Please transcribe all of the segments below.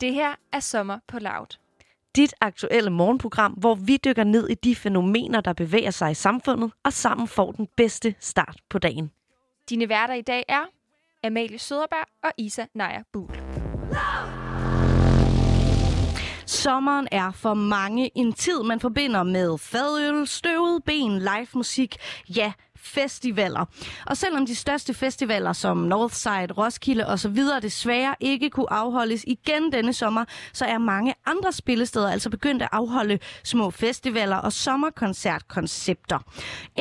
Det her er Sommer på Loud. Dit aktuelle morgenprogram, hvor vi dykker ned i de fænomener, der bevæger sig i samfundet, og sammen får den bedste start på dagen. Dine værter i dag er Amalie Søderberg og Isa Naja Buhl. Sommeren er for mange en tid, man forbinder med fadøl, støvet ben, live musik, ja, festivaler. Og selvom de største festivaler som Northside, Roskilde osv. desværre ikke kunne afholdes igen denne sommer, så er mange andre spillesteder altså begyndt at afholde små festivaler og sommerkoncertkoncepter.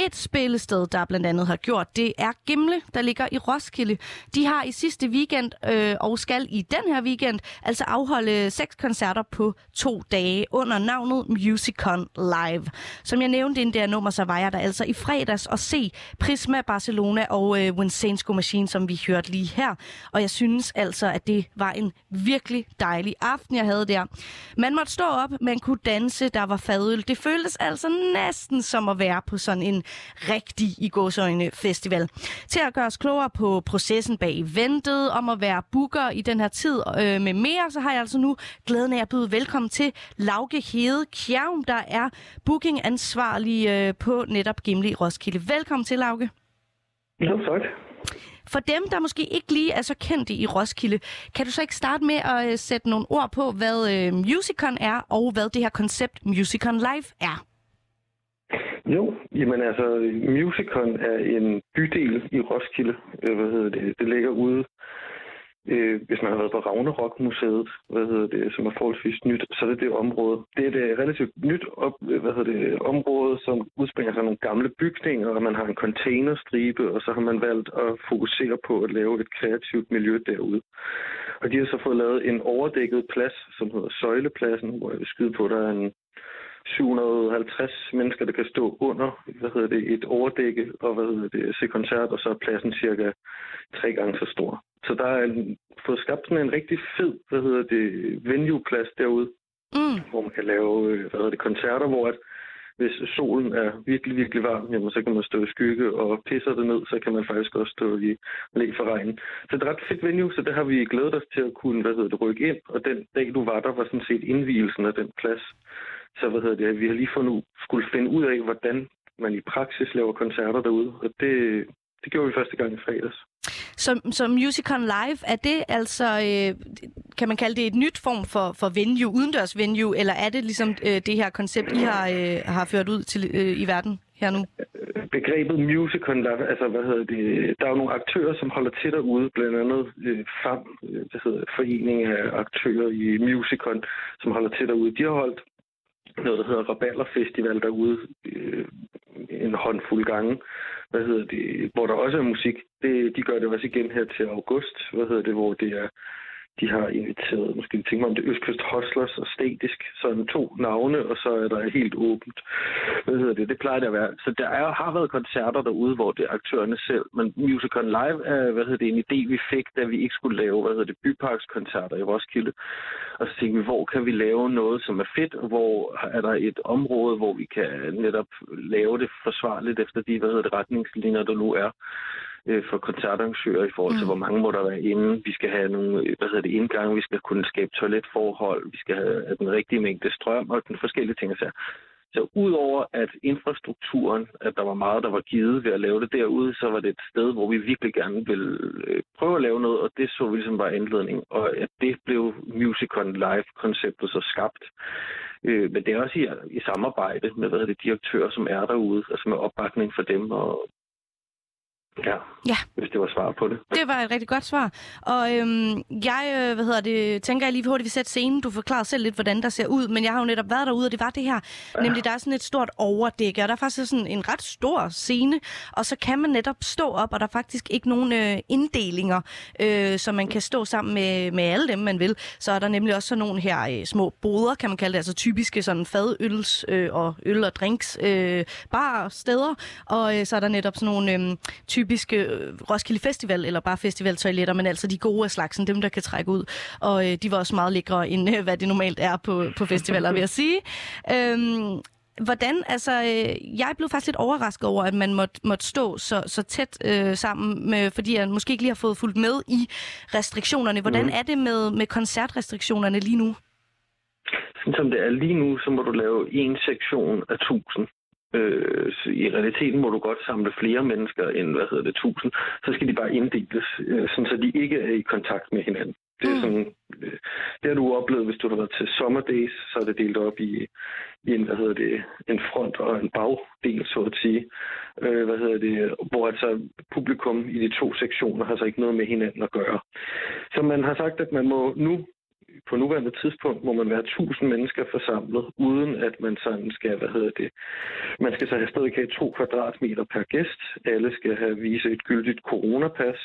Et spillested, der blandt andet har gjort det, er Gimle, der ligger i Roskilde. De har i sidste weekend øh, og skal i den her weekend altså afholde seks koncerter på to dage under navnet Musicon Live. Som jeg nævnte inden der nummer, så var jeg der altså i fredags og se Prisma Barcelona og øh, Winsansko Machine, som vi hørte lige her. Og jeg synes altså, at det var en virkelig dejlig aften, jeg havde der. Man måtte stå op, man kunne danse, der var fadøl. Det føltes altså næsten som at være på sådan en rigtig i gåsøjne festival. Til at gøre os klogere på processen bag eventet, om at være booker i den her tid øh, med mere, så har jeg altså nu glæden af at byde velkommen til Lauke Hede Kjærm, der er bookingansvarlig øh, på netop Gimli Roskilde. Velkommen til, Lauke. Jo, tak. For dem, der måske ikke lige er så kendte i Roskilde, kan du så ikke starte med at øh, sætte nogle ord på, hvad øh, Musicon er, og hvad det her koncept Musicon Live er? Jo, jamen altså, Musicon er en bydel i Roskilde. Øh, Hvad hedder det? Det ligger ude, øh, hvis man har været på Ragnarok Museet, hvad hedder det, som er forholdsvis nyt, så er det det område. Det er et øh, relativt nyt op, øh, hvad hedder det, område, som udspringer sig nogle gamle bygninger, og man har en containerstribe, og så har man valgt at fokusere på at lave et kreativt miljø derude. Og de har så fået lavet en overdækket plads, som hedder Søjlepladsen, hvor jeg vil skyde på, der er en 750 mennesker, der kan stå under hvad hedder det, et overdække og hvad hedder det, se koncert, og så er pladsen cirka tre gange så stor. Så der er en, fået skabt sådan en rigtig fed hvad hedder det, venue-plads derude, Mm. hvor man kan lave øh, hvad hedder det, koncerter, hvor at, hvis solen er virkelig, virkelig varm, jamen, så kan man stå i skygge, og pisser det ned, så kan man faktisk også stå i læ for regnen. Så det er et ret fedt venue, så det har vi glædet os til at kunne hvad hedder det, rykke ind, og den dag, du var der, var sådan set indvielsen af den plads. Så hvad hedder det, vi har lige fundet, skulle finde ud af, hvordan man i praksis laver koncerter derude, og det, det gjorde vi første gang i fredags. Som, som Musicon Live, er det altså, øh, kan man kalde det et nyt form for, for venue, udendørs venue, eller er det ligesom øh, det her koncept, I har, øh, har ført ud til øh, i verden her nu? begrebet musicon, der, altså, hvad hedder det, der er jo nogle aktører, som holder til derude, blandt andet øh, FAM, øh, det hedder Forening af Aktører i Musicon, som holder til derude. De har holdt noget, der hedder Raballer Festival derude øh, en håndfuld gange, hvad hedder det, hvor der også er musik. Det, de gør det også igen her til august, hvad hedder det, hvor det er de har inviteret, måske tænke mig om det, Østkyst Hustlers og Statisk, sådan to navne, og så er der helt åbent. Hvad hedder det? Det plejer det at være. Så der er, har været koncerter derude, hvor det er aktørerne selv, men Musicon Live er, hvad hedder det, en idé, vi fik, da vi ikke skulle lave, hvad hedder det, byparkskoncerter i Roskilde. Og så tænkte vi, hvor kan vi lave noget, som er fedt, og hvor er der et område, hvor vi kan netop lave det forsvarligt efter de, hvad hedder det, retningslinjer, der nu er øh, for koncertarrangører i forhold til, mm. hvor mange må der være inde. Vi skal have nogle hvad hedder det, indgang, vi skal kunne skabe toiletforhold, vi skal have den rigtige mængde strøm og den forskellige ting. Så, så udover at infrastrukturen, at der var meget, der var givet ved at lave det derude, så var det et sted, hvor vi virkelig gerne ville øh, prøve at lave noget, og det så vi ligesom bare indledning. Og at det blev Musicon Live-konceptet så skabt. Øh, men det er også i, i samarbejde med hvad det, de aktører, som er derude, altså med opbakning for dem og Ja, Ja. hvis det var svar på det. Det var et rigtig godt svar. Og øhm, jeg, øh, hvad hedder det, tænker jeg lige hurtigt, vi sætter scenen. Du forklarer selv lidt, hvordan der ser ud, men jeg har jo netop været derude, og det var det her. Ja. Nemlig, der er sådan et stort overdække, og der er faktisk sådan en ret stor scene, og så kan man netop stå op, og der er faktisk ikke nogen øh, inddelinger, øh, så man kan stå sammen med, med alle dem, man vil. Så er der nemlig også sådan nogle her øh, små boder, kan man kalde det, altså typiske sådan fadøls øh, og øl og drinks øh, bar steder, og øh, så er der netop sådan nogle øh, typiske øh, Roskilde Festival, eller bare festivaltoiletter, men altså de gode af slagsen, dem der kan trække ud. Og øh, de var også meget lækre, end øh, hvad det normalt er på, på festivaler, vil jeg sige. Øhm, Hvordan, altså, øh, jeg blev faktisk lidt overrasket over, at man måtte, måtte stå så, så tæt øh, sammen, med, fordi jeg måske ikke lige har fået fulgt med i restriktionerne. Hvordan mm. er det med, med koncertrestriktionerne lige nu? Sådan som det er lige nu, så må du lave en sektion af 1000. Øh, I realiteten må du godt samle flere mennesker end, hvad hedder det, 1000. Så skal de bare inddeles, øh, sådan så de ikke er i kontakt med hinanden. Det er mm. sådan, øh, det har du oplevet, hvis du har været til sommerdays, så er det delt op i, i en, hvad hedder det, en front og en bagdel, så at sige. Øh, hvad hedder det, hvor altså publikum i de to sektioner har så ikke noget med hinanden at gøre. Så man har sagt, at man må nu på nuværende tidspunkt må man være 1000 mennesker forsamlet, uden at man sådan skal, hvad hedder det, man skal så have stadig have to kvadratmeter per gæst. Alle skal have vise et gyldigt coronapas.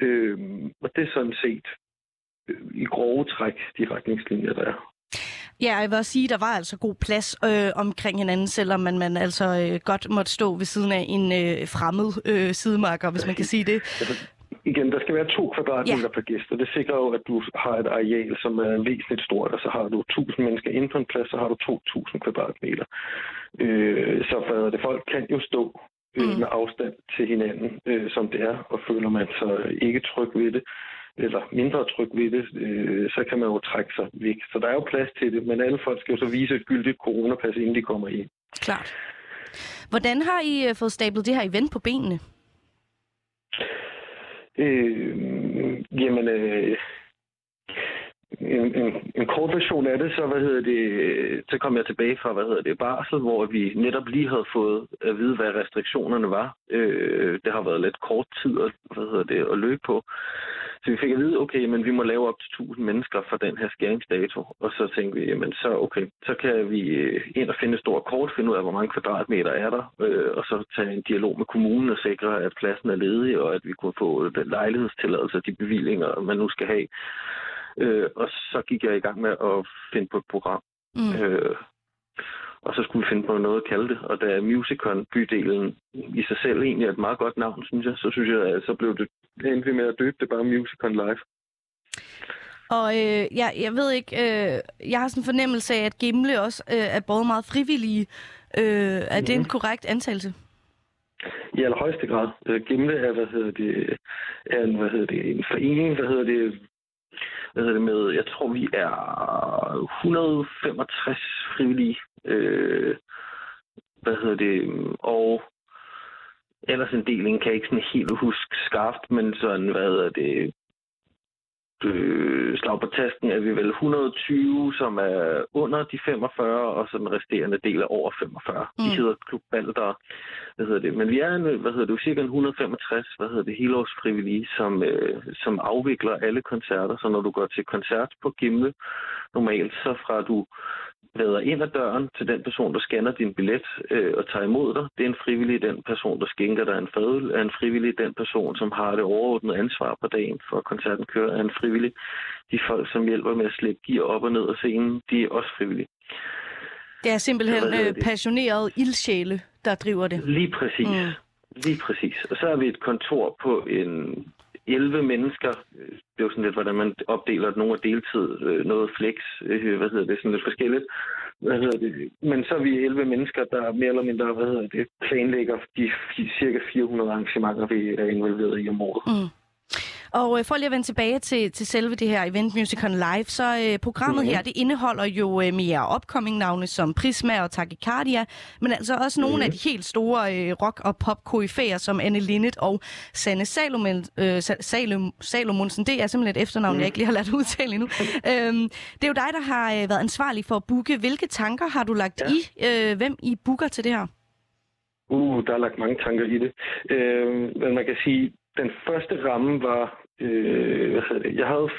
Øh, og det er sådan set øh, i grove træk de retningslinjer, der er. Ja, jeg vil også sige, at der var altså god plads øh, omkring hinanden, selvom man, man altså øh, godt måtte stå ved siden af en øh, fremmed øh, sidemarker, hvis man kan sige det igen, der skal være to kvadratmeter ja. per gæst, og det sikrer jo, at du har et areal, som er væsentligt stort, og så har du 1000 mennesker inde på en plads, så har du 2000 kvadratmeter. Øh, så for det, folk kan jo stå øh, mm. med afstand til hinanden, øh, som det er, og føler man sig ikke tryg ved det, eller mindre tryg ved det, øh, så kan man jo trække sig væk. Så der er jo plads til det, men alle folk skal jo så vise et gyldigt coronapas, inden de kommer ind. Klart. Hvordan har I øh, fået stablet det her event på benene? Øh, jamen, øh, en, en, en kort version af det, så, hvad hedder det, så kom jeg tilbage fra, hvad hedder det, barsel, hvor vi netop lige havde fået at vide, hvad restriktionerne var. Øh, det har været lidt kort tid at, hvad hedder det, at løbe på. Så vi fik at vide, okay, men vi må lave op til 1000 mennesker for den her skæringsdato. Og så tænkte vi, jamen så okay, så kan vi øh, ind og finde et stort kort, finde ud af, hvor mange kvadratmeter er der, øh, og så tage en dialog med kommunen og sikre, at pladsen er ledig, og at vi kunne få lejlighedstilladelse de bevillinger, man nu skal have. Øh, og så gik jeg i gang med at finde på et program. Mm. Øh, og så skulle vi finde på noget at kalde det. Og da Musicon-bydelen i sig selv egentlig er et meget godt navn, synes jeg, så synes jeg, at så blev det endte med at døbe det bare Musicon Live. Og øh, jeg, jeg ved ikke, øh, jeg har sådan en fornemmelse af, at Gimle også øh, er både meget frivillige. Øh, er mm. det en mhm. korrekt antagelse? I allerhøjeste grad. Øh, Gimle er, hvad hedder det, er en, hvad hedder det, en forening, hvad hedder det, hvad hedder det med, jeg tror vi er 165 frivillige, øh, hvad hedder det, og ellers en deling kan jeg ikke sådan helt huske skarpt, men sådan, hvad hedder det, øh, slag på tasken er vi vel 120, som er under de 45, og så den resterende del er over 45. Mm. De hedder Klub Balder, hvad hedder det. Men vi er, en, hvad hedder det, cirka 165, hvad hedder det, helårsfrivillige, som, øh, som afvikler alle koncerter. Så når du går til koncert på Gimle, normalt, så fra du vader ind ad døren til den person, der scanner din billet øh, og tager imod dig. Det er en frivillig den person, der skænker dig en fadøl, er en frivillig den person, som har det overordnede ansvar på dagen for koncerten kører, er en frivillig. De folk, som hjælper med at slæbe gear op og ned af scenen, de er også frivillige. Det er simpelthen øh, passionerede ildsjæle, der driver det. Lige præcis. Mm. Lige præcis. Og så har vi et kontor på en 11 mennesker. Øh, det er jo sådan lidt, hvordan man opdeler nogle af deltid, øh, noget flex, øh, hvad hedder det, sådan lidt forskelligt. Hvad hedder det? Men så er vi 11 mennesker, der mere eller mindre, hvad hedder det, planlægger de cirka 400 arrangementer, vi er involveret i om året. Mm. Og øh, for lige at vende tilbage til, til selve det her Event Musicon Live, så øh, programmet mm-hmm. her, det indeholder jo øh, mere upcoming-navne som Prisma og Tachycardia, men altså også nogle af de helt store øh, rock- og pop som Anne Linnet og Sanne Salomon, øh, Salom, Salomonsen. Det er simpelthen et efternavn, mm. jeg ikke lige har lært udtale endnu. øhm, det er jo dig, der har øh, været ansvarlig for at booke. Hvilke tanker har du lagt ja. i, øh, hvem I booker til det her? Uh, der er lagt mange tanker i det. Øh, men man kan sige, den første ramme var, øh, hvad hedder det, jeg havde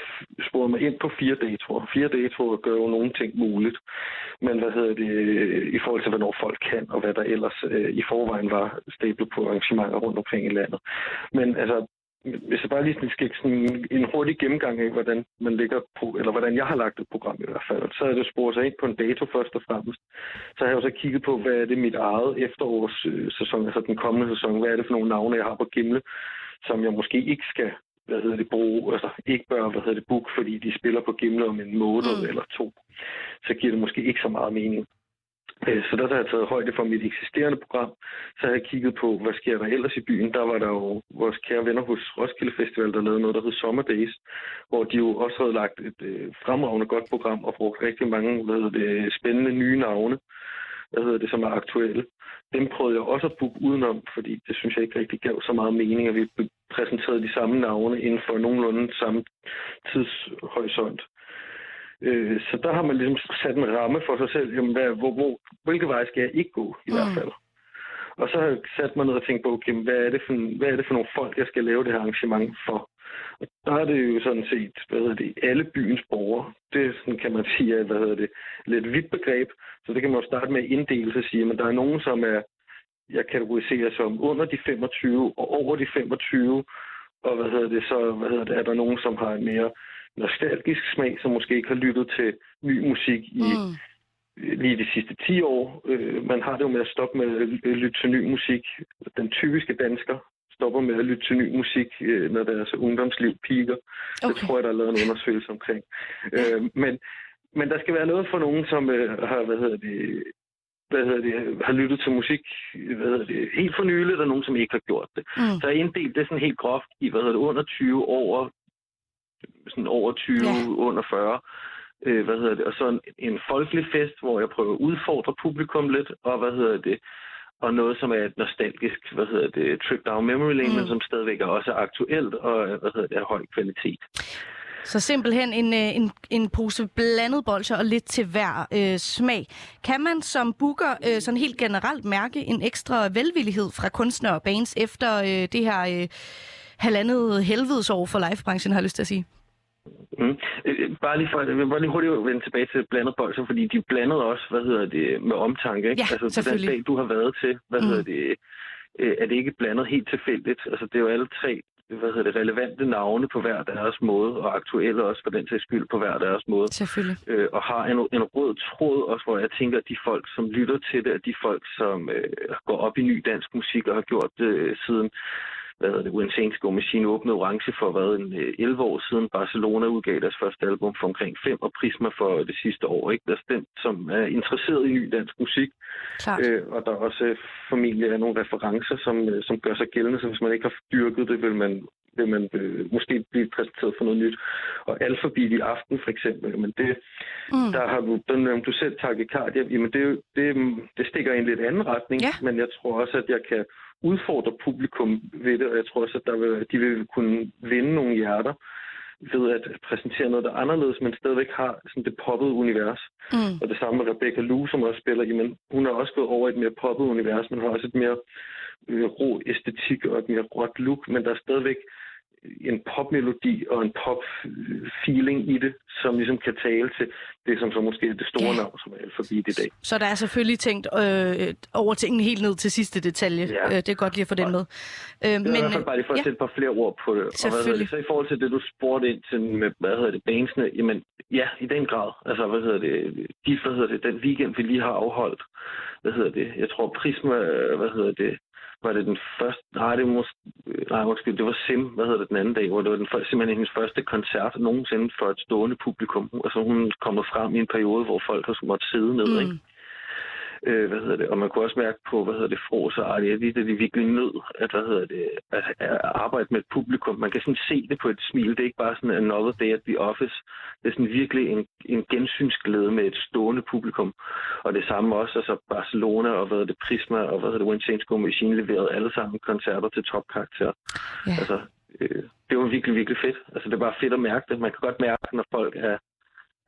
sporet mig ind på fire datoer. Fire datoer gør jo nogle ting muligt, men hvad hedder det, øh, i forhold til, hvornår folk kan, og hvad der ellers øh, i forvejen var stablet på arrangementer rundt omkring i landet. Men altså, hvis jeg bare lige skal sådan en hurtig gennemgang af, hvordan man ligger på, eller hvordan jeg har lagt et program i hvert fald, så er det sporet sig ind på en dato først og fremmest. Så har jeg jo så kigget på, hvad er det mit eget efterårssæson, altså den kommende sæson, hvad er det for nogle navne, jeg har på Gimle, som jeg måske ikke skal hvad hedder det, bruge, altså ikke bør, hvad hedder det, book, fordi de spiller på Gimle om en måned mm. eller to. Så giver det måske ikke så meget mening. Øh, Så der har jeg taget højde for mit eksisterende program. Så har jeg kigget på, hvad sker der ellers i byen. Der var der jo vores kære venner hos Roskilde Festival, der lavede noget, der hed Summer Days, hvor de jo også havde lagt et øh, fremragende godt program og brugt rigtig mange hvad hedder det, spændende nye navne, hvad hedder det, som er aktuelle. Dem prøvede jeg også at booke udenom, fordi det synes jeg ikke rigtig gav så meget mening, at vi præsenterede de samme navne inden for nogenlunde samme tidshorisont. Øh, så der har man ligesom sat en ramme for sig selv. Jamen, hvad, hvor, hvor, hvilke vej skal jeg ikke gå, i mm. hvert fald. Og så har jeg sat mig ned og tænkt på, okay, hvad, er det for, hvad er det for nogle folk, jeg skal lave det her arrangement for? Og der er det jo sådan set, hvad hedder det, alle byens borgere. Det sådan, kan man sige, er, hvad hedder det, lidt vidt begreb. Så det kan man jo starte med at inddele sig sige, men der er nogen, som er, jeg kategoriserer som under de 25 og over de 25. Og hvad hedder det, så hvad hedder det, er der nogen, som har en mere nostalgisk smag, som måske ikke har lyttet til ny musik i mm. lige de sidste 10 år. Øh, man har det jo med at stoppe med at lytte til ny musik. Den typiske dansker stopper med at lytte til ny musik, øh, når deres ungdomsliv piker. Okay. Det tror jeg, der er lavet en undersøgelse omkring. Øh, men, men der skal være noget for nogen, som øh, har, hvad hedder det, hvad hedder det, har lyttet til musik hvad hedder det, helt for nyligt, og nogen, som ikke har gjort det. Mm. Så jeg inddelt det sådan helt groft i, hvad hedder det, under 20, over sådan over 20, ja. under 40. Øh, hvad hedder det? Og så en, en folkelig fest, hvor jeg prøver at udfordre publikum lidt, og hvad hedder det? Og noget, som er et nostalgisk, hvad hedder det, trip down memory lane, mm. men som stadigvæk er også aktuelt og hvad hedder det, er høj kvalitet. Så simpelthen en, øh, en, en pose blandet bolcher og lidt til hver øh, smag. Kan man som booker øh, sådan helt generelt mærke en ekstra velvillighed fra kunstnere og bands efter øh, det her øh, halvandet helvedesår for livebranchen, har jeg lyst til at sige? Mm. Bare lige for, jeg vil bare lige hurtigt vende tilbage til blandet bolcher, fordi de blandede også, hvad hedder det, med omtanke, ikke? Ja, altså, den dag, du har været til, hvad mm. hedder det, er det ikke blandet helt tilfældigt? Altså, det er jo alle tre hvad hedder det, relevante navne på hver deres måde, og aktuelle også for den sags skyld på hver deres måde. Selvfølgelig. Øh, og har en, en rød tråd også, hvor jeg tænker, at de folk, som lytter til det, at de folk, som øh, går op i ny dansk musik og har gjort det øh, siden hvad hedder det, Go Machine åbnede orange for hvad, en, 11 øh, år siden. Barcelona udgav deres første album for omkring 5, og Prisma for det sidste år. Ikke? Der er den, som er interesseret i ny dansk musik. Øh, og der er også øh, formentlig er nogle referencer, som, øh, som gør sig gældende, så hvis man ikke har dyrket det, vil man vil man øh, måske blive præsenteret for noget nyt. Og alfabet i aften for eksempel, men det, mm. der har du, den, du selv takikardia, jamen det, det, det stikker i en lidt anden retning, ja. men jeg tror også, at jeg kan udfordre publikum ved det, og jeg tror også, at der vil, de vil kunne vinde nogle hjerter ved at præsentere noget, der er anderledes, men stadigvæk har sådan det poppede univers. Mm. Og det samme med Rebecca Lou, som også spiller, jamen, hun har også gået over et mere poppet univers, men har også et mere øh, ro æstetik og et mere råt look, men der er stadigvæk en popmelodi og en pop-feeling i det, som ligesom kan tale til det, som så måske er det store ja. navn, som er alfabet i dag. Så der er selvfølgelig tænkt øh, over tingene helt ned til sidste detalje. Ja. Øh, det er godt lige at få den med. Øh, men, i hvert fald bare lige for at ja. sætte et par flere ord på det. Og hvad det, så i forhold til det, du spurgte ind til med, hvad hedder det, bandsene, jamen ja, i den grad. Altså, hvad hedder det, de, hvad hedder det, den weekend, vi lige har afholdt, hvad hedder det, jeg tror Prisma, hvad hedder det, var det den første, nej, det var, nej, måske, det var Sim, hvad hedder det, den anden dag, hvor det var den, simpelthen hendes første koncert nogensinde for et stående publikum. Altså hun kommet frem i en periode, hvor folk har måttet sidde ned, mm. ikke? Øh, hvad hedder det, og man kunne også mærke på, hvad hedder det, Fros og Artie, at de virkelig nød, at, hvad hedder det, at, at, arbejde med et publikum. Man kan sådan se det på et smil. Det er ikke bare sådan another day at the office. Det er sådan virkelig en, en gensynsglæde med et stående publikum. Og det samme også, altså Barcelona og hvad hedder det, Prisma og hvad hedder det, When Change Go Machine leverede alle sammen koncerter til topkarakter. Ja. Altså, øh, det var virkelig, virkelig fedt. Altså, det er bare fedt at mærke det. Man kan godt mærke, når folk er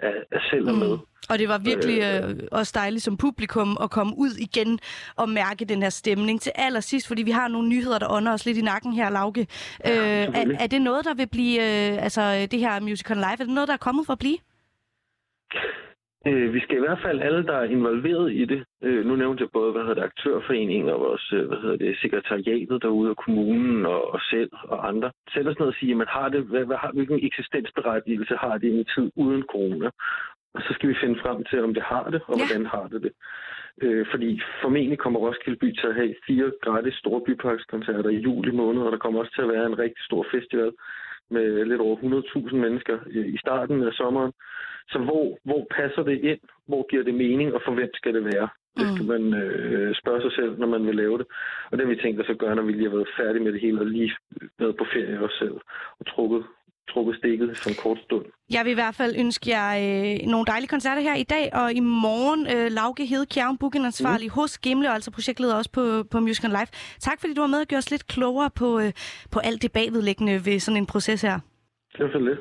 er, er selv mm. med. Og det var virkelig øh, øh, også dejligt som publikum at komme ud igen og mærke den her stemning til allersidst, fordi vi har nogle nyheder, der ånder os lidt i nakken her, Lauke. Ja, øh, er, er det noget, der vil blive, øh, altså det her Musical Live, er det noget, der er kommet for at blive? Øh, vi skal i hvert fald alle, der er involveret i det. Øh, nu nævnte jeg både, hvad hedder det, aktørforeningen og vores, øh, hvad hedder det, sekretariatet derude, og kommunen og, og selv og andre. Selv os ned og sige, man har det, hvad, hvad har, hvilken eksistensberettigelse har det i en tid uden corona? Og så skal vi finde frem til, om det har det, og ja. hvordan har det det. Øh, fordi formentlig kommer Roskilde By til at have fire gratis store byparkskoncerter i juli måned, og der kommer også til at være en rigtig stor festival med lidt over 100.000 mennesker i starten af sommeren. Så hvor, hvor passer det ind? Hvor giver det mening, og for hvem skal det være? Det skal man øh, spørge sig selv, når man vil lave det. Og det har vi tænkt os at gøre, når vi lige har været færdige med det hele, og lige været på ferie også selv, og trukket, trukket stikket for en kort stund. Jeg vil i hvert fald ønske jer øh, nogle dejlige koncerter her i dag, og i morgen øh, Lauke Hede Kjærm, bookingansvarlig mm. hos Gimle, og altså projektleder også på, på Music Live. Tak fordi du var med og gjorde os lidt klogere på, øh, på alt det bagvedliggende ved sådan en proces her. Det var så lidt.